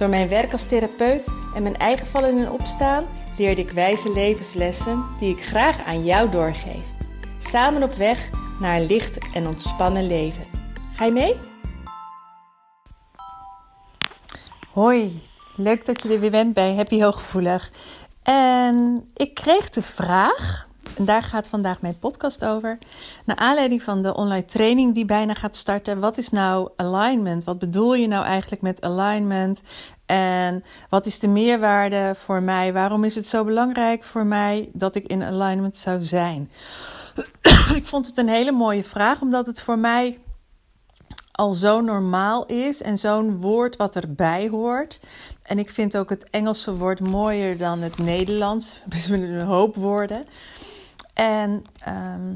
Door mijn werk als therapeut en mijn eigen vallen en opstaan leerde ik wijze levenslessen die ik graag aan jou doorgeef. Samen op weg naar een licht en ontspannen leven. Ga je mee? Hoi, leuk dat je er weer bent bij Happy Hooggevoelig. En ik kreeg de vraag, en daar gaat vandaag mijn podcast over, naar aanleiding van de online training die bijna gaat starten. Wat is nou alignment? Wat bedoel je nou eigenlijk met alignment? En wat is de meerwaarde voor mij? Waarom is het zo belangrijk voor mij dat ik in alignment zou zijn? ik vond het een hele mooie vraag, omdat het voor mij al zo normaal is en zo'n woord wat erbij hoort. En ik vind ook het Engelse woord mooier dan het Nederlands. Dus met een hoop woorden. En um,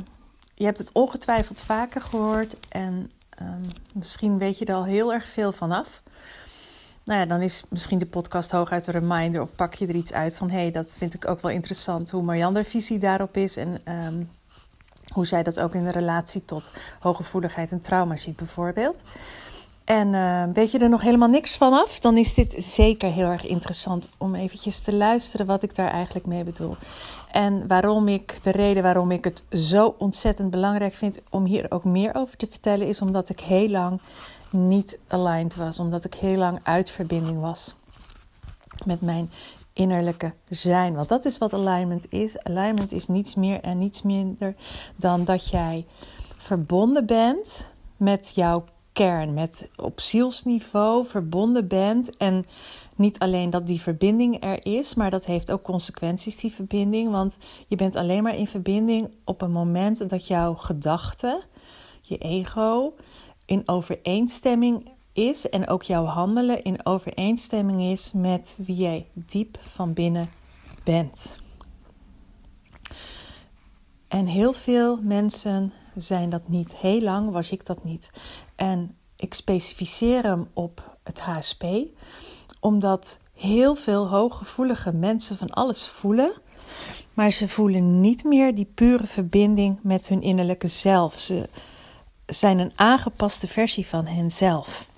je hebt het ongetwijfeld vaker gehoord en um, misschien weet je er al heel erg veel vanaf. Nou ja, dan is misschien de podcast hooguit een reminder of pak je er iets uit van hé, hey, dat vind ik ook wel interessant hoe Marianne visie daarop is en um, hoe zij dat ook in de relatie tot hooggevoeligheid en trauma ziet bijvoorbeeld. En uh, weet je er nog helemaal niks van af? Dan is dit zeker heel erg interessant om eventjes te luisteren wat ik daar eigenlijk mee bedoel. En waarom ik, de reden waarom ik het zo ontzettend belangrijk vind om hier ook meer over te vertellen, is omdat ik heel lang niet aligned was. Omdat ik heel lang uit verbinding was met mijn innerlijke zijn. Want dat is wat alignment is. Alignment is niets meer en niets minder dan dat jij verbonden bent met jouw kern, met op zielsniveau verbonden bent. En niet alleen dat die verbinding er is, maar dat heeft ook consequenties, die verbinding. Want je bent alleen maar in verbinding op een moment dat jouw gedachten, je ego, in overeenstemming is en ook jouw handelen in overeenstemming is met wie jij diep van binnen bent. En heel veel mensen zijn dat niet. Heel lang was ik dat niet. En ik specificeer hem op het HSP, omdat heel veel hooggevoelige mensen van alles voelen, maar ze voelen niet meer die pure verbinding met hun innerlijke zelf. Ze zijn een aangepaste versie van henzelf.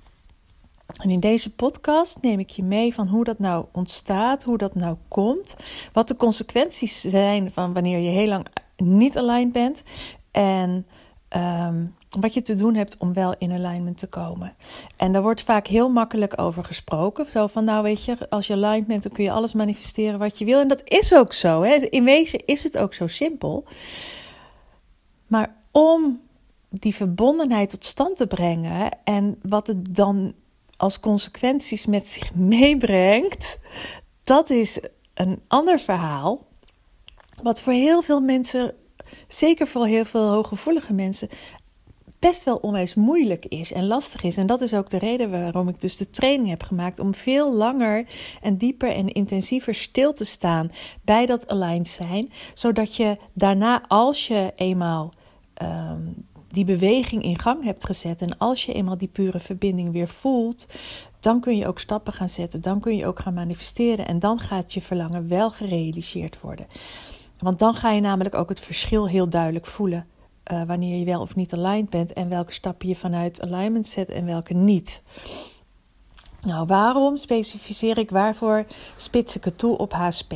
En in deze podcast neem ik je mee van hoe dat nou ontstaat, hoe dat nou komt, wat de consequenties zijn van wanneer je heel lang niet aligned bent en um, wat je te doen hebt om wel in alignment te komen. En daar wordt vaak heel makkelijk over gesproken. Zo van, nou weet je, als je aligned bent, dan kun je alles manifesteren wat je wil. En dat is ook zo. Hè? In wezen is het ook zo simpel. Maar om die verbondenheid tot stand te brengen en wat het dan als consequenties met zich meebrengt, dat is een ander verhaal. Wat voor heel veel mensen, zeker voor heel veel hooggevoelige mensen, best wel onwijs moeilijk is en lastig is. En dat is ook de reden waarom ik dus de training heb gemaakt. Om veel langer en dieper en intensiever stil te staan bij dat aligned zijn. Zodat je daarna, als je eenmaal um, die beweging in gang hebt gezet. En als je eenmaal die pure verbinding weer voelt, dan kun je ook stappen gaan zetten. Dan kun je ook gaan manifesteren. En dan gaat je verlangen wel gerealiseerd worden. Want dan ga je namelijk ook het verschil heel duidelijk voelen. Uh, wanneer je wel of niet aligned bent en welke stappen je vanuit alignment zet en welke niet. Nou, waarom specificeer ik waarvoor spits ik het toe op HSP?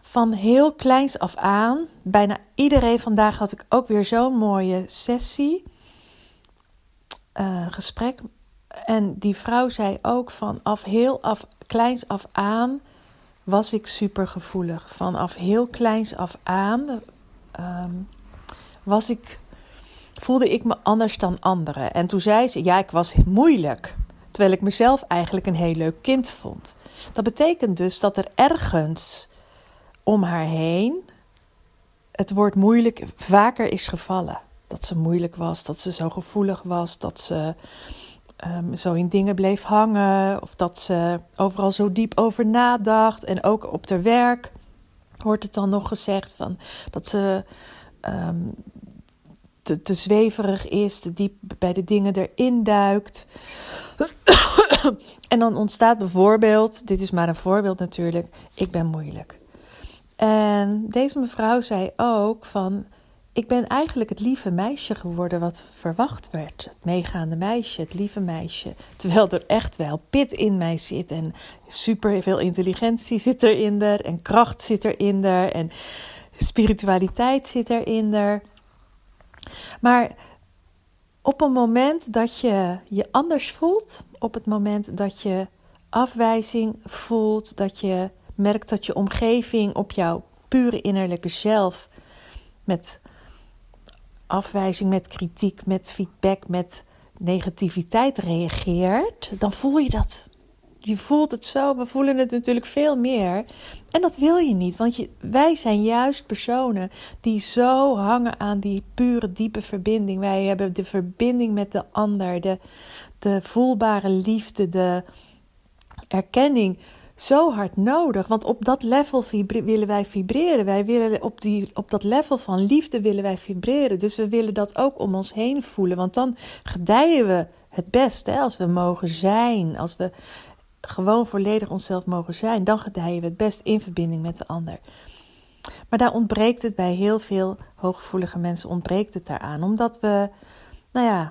Van heel kleins af aan, bijna iedereen vandaag had ik ook weer zo'n mooie sessie, uh, gesprek. En die vrouw zei ook vanaf heel af, kleins af aan was ik super gevoelig. Vanaf heel kleins af aan um, was ik, voelde ik me anders dan anderen. En toen zei ze, ja, ik was moeilijk. Terwijl ik mezelf eigenlijk een heel leuk kind vond. Dat betekent dus dat er ergens om haar heen het woord moeilijk vaker is gevallen. Dat ze moeilijk was, dat ze zo gevoelig was, dat ze um, zo in dingen bleef hangen. Of dat ze overal zo diep over nadacht. En ook op haar werk wordt het dan nog gezegd van, dat ze um, te, te zweverig is, te diep bij de dingen erin duikt. en dan ontstaat bijvoorbeeld, dit is maar een voorbeeld natuurlijk, ik ben moeilijk. En deze mevrouw zei ook van, ik ben eigenlijk het lieve meisje geworden wat verwacht werd. Het meegaande meisje, het lieve meisje. Terwijl er echt wel pit in mij zit en super veel intelligentie zit erin er en kracht zit erin er en spiritualiteit zit erin er. Maar op een moment dat je je anders voelt, op het moment dat je afwijzing voelt, dat je merkt dat je omgeving op jouw pure innerlijke zelf met afwijzing, met kritiek, met feedback, met negativiteit reageert, dan voel je dat. Je voelt het zo, we voelen het natuurlijk veel meer. En dat wil je niet, want je, wij zijn juist personen die zo hangen aan die pure, diepe verbinding. Wij hebben de verbinding met de ander, de, de voelbare liefde, de erkenning zo hard nodig. Want op dat level willen wij vibreren. Wij willen op, die, op dat level van liefde willen wij vibreren. Dus we willen dat ook om ons heen voelen. Want dan gedijen we het best. Als we mogen zijn. Als we gewoon volledig onszelf mogen zijn. Dan gedijen we het best in verbinding met de ander. Maar daar ontbreekt het bij heel veel hooggevoelige mensen. Ontbreekt het daaraan. Omdat we, nou ja,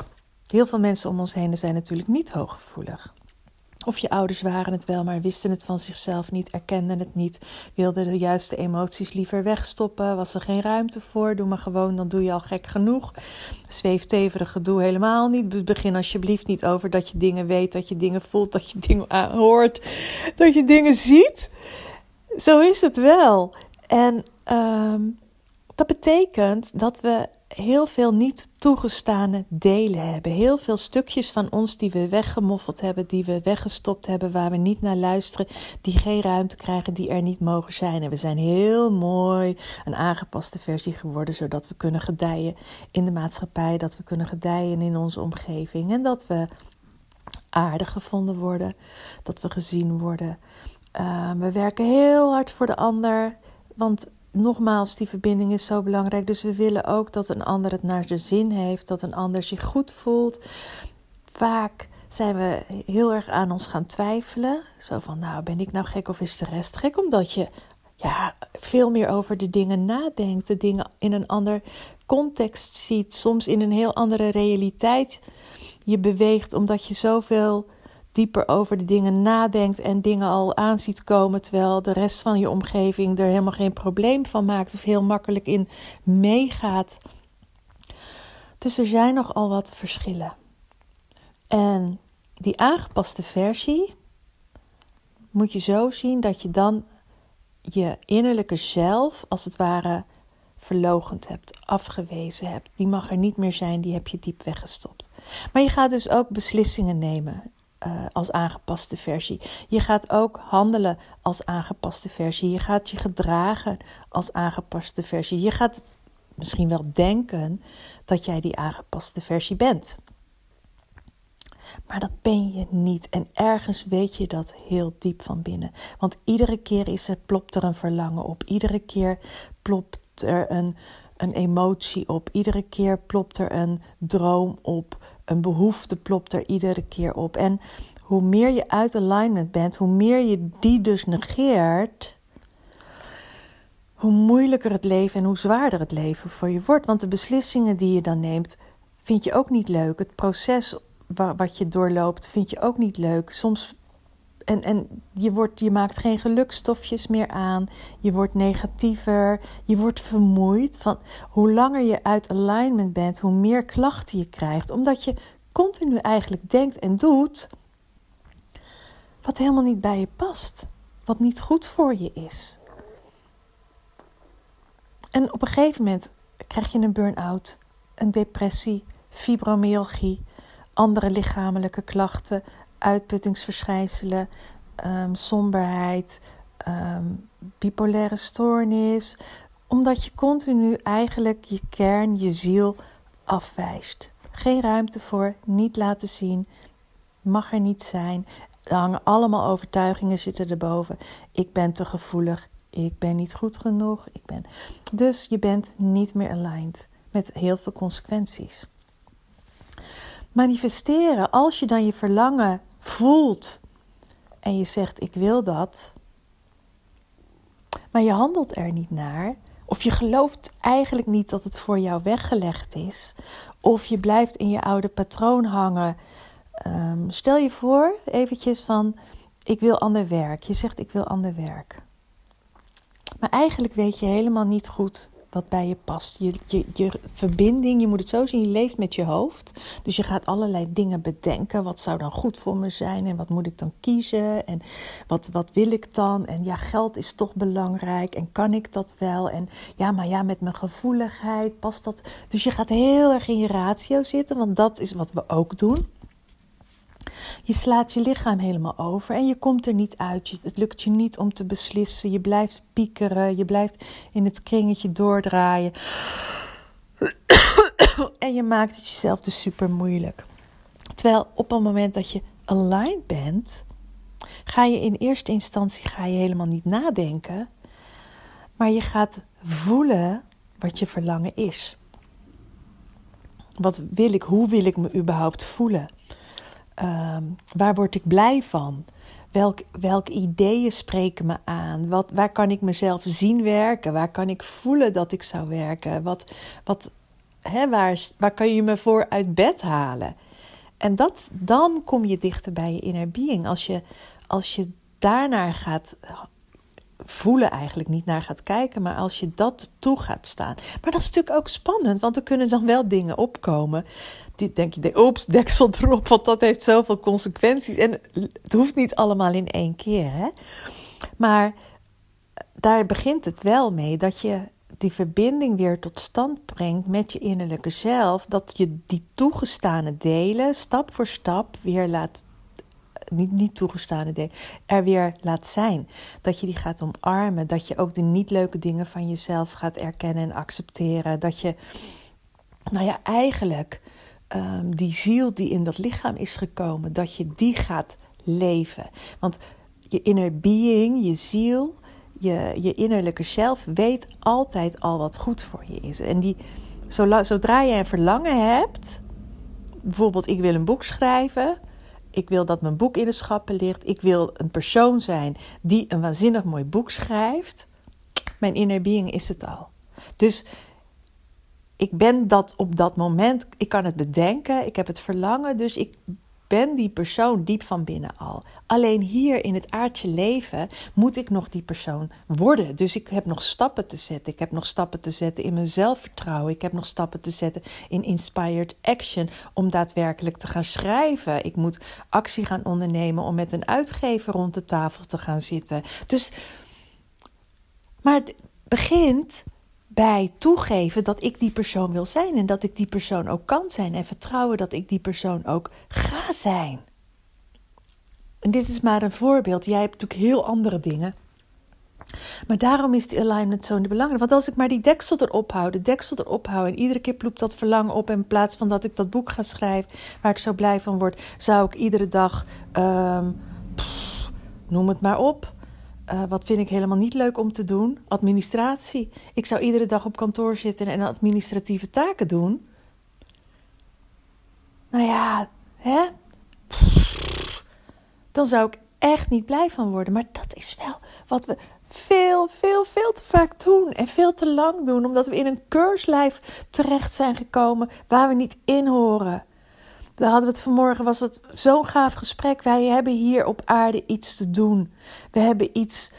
heel veel mensen om ons heen zijn natuurlijk niet hooggevoelig. Of je ouders waren het wel, maar wisten het van zichzelf niet, erkenden het niet, wilden de juiste emoties liever wegstoppen, was er geen ruimte voor. Doe maar gewoon, dan doe je al gek genoeg. Zweefteverig gedoe helemaal niet. Begin alsjeblieft niet over dat je dingen weet, dat je dingen voelt, dat je dingen hoort, dat je dingen ziet. Zo is het wel. En ehm, dat betekent dat we heel veel niet toegestane delen hebben. Heel veel stukjes van ons die we weggemoffeld hebben, die we weggestopt hebben, waar we niet naar luisteren, die geen ruimte krijgen, die er niet mogen zijn. En we zijn heel mooi een aangepaste versie geworden, zodat we kunnen gedijen in de maatschappij, dat we kunnen gedijen in onze omgeving en dat we aardig gevonden worden, dat we gezien worden. Uh, we werken heel hard voor de ander, want nogmaals, die verbinding is zo belangrijk. Dus we willen ook dat een ander het naar de zin heeft, dat een ander zich goed voelt. Vaak zijn we heel erg aan ons gaan twijfelen. Zo van, nou, ben ik nou gek of is de rest gek? Omdat je ja, veel meer over de dingen nadenkt, de dingen in een ander context ziet, soms in een heel andere realiteit je beweegt, omdat je zoveel dieper over de dingen nadenkt en dingen al aan ziet komen, terwijl de rest van je omgeving er helemaal geen probleem van maakt of heel makkelijk in meegaat. Dus er zijn nogal wat verschillen. En die aangepaste versie moet je zo zien dat je dan je innerlijke zelf, als het ware, verlogend hebt, afgewezen hebt. Die mag er niet meer zijn, die heb je diep weggestopt. Maar je gaat dus ook beslissingen nemen. Uh, als aangepaste versie. Je gaat ook handelen als aangepaste versie. Je gaat je gedragen als aangepaste versie. Je gaat misschien wel denken dat jij die aangepaste versie bent. Maar dat ben je niet. En ergens weet je dat heel diep van binnen. Want iedere keer is er, plopt er een verlangen op. Iedere keer plopt er een, een emotie op. Iedere keer plopt er een droom op een behoefte plopt er iedere keer op. En hoe meer je uit alignment bent, hoe meer je die dus negeert, hoe moeilijker het leven en hoe zwaarder het leven voor je wordt. Want de beslissingen die je dan neemt, vind je ook niet leuk. Het proces wat je doorloopt, vind je ook niet leuk. Soms en, en je, wordt, je maakt geen gelukstofjes meer aan. Je wordt negatiever. Je wordt vermoeid. Van hoe langer je uit alignment bent, hoe meer klachten je krijgt. Omdat je continu eigenlijk denkt en doet wat helemaal niet bij je past. Wat niet goed voor je is. En op een gegeven moment krijg je een burn-out, een depressie, fibromyalgie, andere lichamelijke klachten, uitputtingsverschijnselen, um, somberheid, um, bipolaire stoornis, omdat je continu eigenlijk je kern, je ziel afwijst. Geen ruimte voor, niet laten zien, mag er niet zijn. Allemaal overtuigingen zitten erboven. Ik ben te gevoelig. Ik ben niet goed genoeg. Ik ben... Dus je bent niet meer aligned met heel veel consequenties. Manifesteren, als je dan je verlangen voelt en je zegt: Ik wil dat, maar je handelt er niet naar, of je gelooft eigenlijk niet dat het voor jou weggelegd is, of je blijft in je oude patroon hangen. Um, stel je voor, eventjes van: Ik wil ander werk. Je zegt: Ik wil ander werk. Maar eigenlijk weet je helemaal niet goed wat bij je past. Je, je, je verbinding, je moet het zo zien, je leeft met je hoofd. Dus je gaat allerlei dingen bedenken. Wat zou dan goed voor me zijn en wat moet ik dan kiezen en wat, wat wil ik dan? En ja, geld is toch belangrijk en kan ik dat wel? En ja, maar ja, met mijn gevoeligheid past dat. Dus je gaat heel erg in je ratio zitten, want dat is wat we ook doen. Je slaat je lichaam helemaal over en je komt er niet uit. Het lukt je niet om te beslissen. Je blijft piekeren. Je blijft in het kringetje doordraaien. En je maakt het jezelf dus super moeilijk. Terwijl op het moment dat je aligned bent, ga je in eerste instantie ga je helemaal niet nadenken. Maar je gaat voelen wat je verlangen is. Wat wil ik? Hoe wil ik me überhaupt voelen? Ehm, waar word ik blij van? Welk, welke ideeën spreken me aan? Wat, waar kan ik mezelf zien werken? Waar kan ik voelen dat ik zou werken? Wat, wat, hè, waar, waar kan je me voor uit bed halen? En dat, dan kom je dichter bij je inner being. Als je, als je daarnaar gaat voelen, eigenlijk niet naar gaat kijken, maar als je dat toe gaat staan. Maar dat is natuurlijk ook spannend, want er kunnen dan wel dingen opkomen dit denk je, oeps, deksel erop, want dat heeft zoveel consequenties. En het hoeft niet allemaal in één keer, hè. Maar daar begint het wel mee dat je die verbinding weer tot stand brengt met je innerlijke zelf. Dat je die toegestane delen stap voor stap weer laat. Niet, niet toegestane delen, er weer laat zijn. Dat je die gaat omarmen. Dat je ook de niet leuke dingen van jezelf gaat erkennen en accepteren. Dat je, nou ja, eigenlijk um, die ziel die in dat lichaam is gekomen, dat je die gaat leven. Want je inner being, je ziel, je, je innerlijke zelf weet altijd al wat goed voor je is. En die, zodra je een verlangen hebt, bijvoorbeeld ik wil een boek schrijven, ik wil dat mijn boek in de schappen ligt, ik wil een persoon zijn die een waanzinnig mooi boek schrijft, mijn inner being is het al. Dus ik ben dat op dat moment, ik kan het bedenken, ik heb het verlangen, dus ik ben die persoon diep van binnen al. Alleen hier in het aardse leven moet ik nog die persoon worden. Dus ik heb nog stappen te zetten. Ik heb nog stappen te zetten in mijn zelfvertrouwen. Ik heb nog stappen te zetten in inspired action om daadwerkelijk te gaan schrijven. Ik moet actie gaan ondernemen om met een uitgever rond de tafel te gaan zitten. Dus, maar het begint bij toegeven dat ik die persoon wil zijn en dat ik die persoon ook kan zijn en vertrouwen dat ik die persoon ook ga zijn. En dit is maar een voorbeeld. Jij hebt natuurlijk heel andere dingen. Maar daarom is die alignment zo belangrijk. Want als ik maar die deksel erop hou, de deksel erop hou en iedere keer ploept dat verlangen op. In plaats van dat ik dat boek ga schrijven waar ik zo blij van word, zou ik iedere dag, um, noem het maar op, uh, wat vind ik helemaal niet leuk om te doen? Administratie. Ik zou iedere dag op kantoor zitten en administratieve taken doen. Nou ja, hè? Dan zou ik echt niet blij van worden. Maar dat is wel wat we veel, veel, veel te vaak doen. En veel te lang doen. Omdat we in een keurslijf terecht zijn gekomen waar we niet in horen. Daar hadden we het vanmorgen, was het zo'n gaaf gesprek. Wij hebben hier op aarde iets te doen. We hebben iets,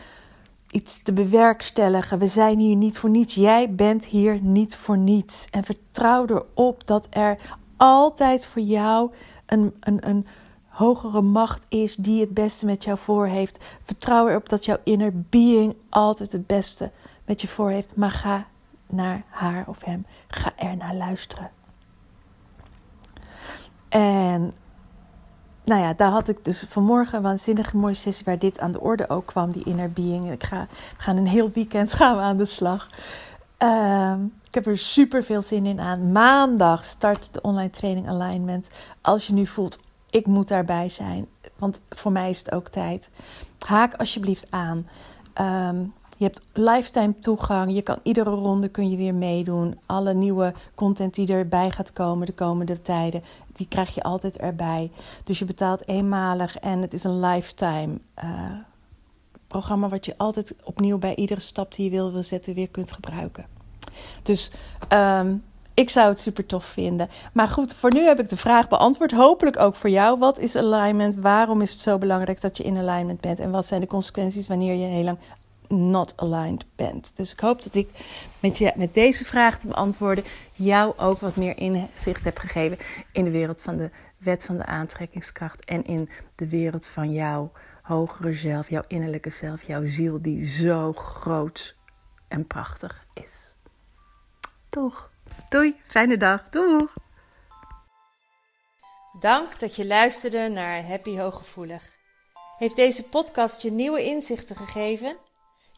iets te bewerkstelligen. We zijn hier niet voor niets. Jij bent hier niet voor niets. En vertrouw erop dat er altijd voor jou een, een, een hogere macht is die het beste met jou voor heeft. Vertrouw erop dat jouw inner being altijd het beste met je voor heeft. Maar ga naar haar of hem. Ga er naar luisteren. En nou ja, daar had ik dus vanmorgen een waanzinnige mooie sessie waar dit aan de orde ook kwam, die inner being. Ik ga, we gaan een heel weekend gaan we aan de slag. Ehm, ik heb er super veel zin in aan. Maandag start de online training alignment. Als je nu voelt, ik moet daarbij zijn. Want voor mij is het ook tijd. Haak alsjeblieft aan. Ehm, je hebt lifetime toegang. Je kan iedere ronde kun je weer meedoen. Alle nieuwe content die erbij gaat komen de komende tijden, die krijg je altijd erbij. Dus je betaalt eenmalig en het is een lifetime uh, programma wat je altijd opnieuw bij iedere stap die je wil, wil zetten weer kunt gebruiken. Dus um, ik zou het super tof vinden. Maar goed, voor nu heb ik de vraag beantwoord. Hopelijk ook voor jou. Wat is alignment? Waarom is het zo belangrijk dat je in alignment bent? En wat zijn de consequenties wanneer je heel lang not aligned bent? Dus ik hoop dat ik met, je, met deze vraag te beantwoorden jou ook wat meer inzicht heb gegeven in de wereld van de wet van de aantrekkingskracht en in de wereld van jouw hogere zelf, jouw innerlijke zelf, jouw ziel die zo groot en prachtig is. Doeg! Doei, fijne dag. Doeg! Dank dat je luisterde naar Happy Hooggevoelig. Heeft deze podcast je nieuwe inzichten gegeven?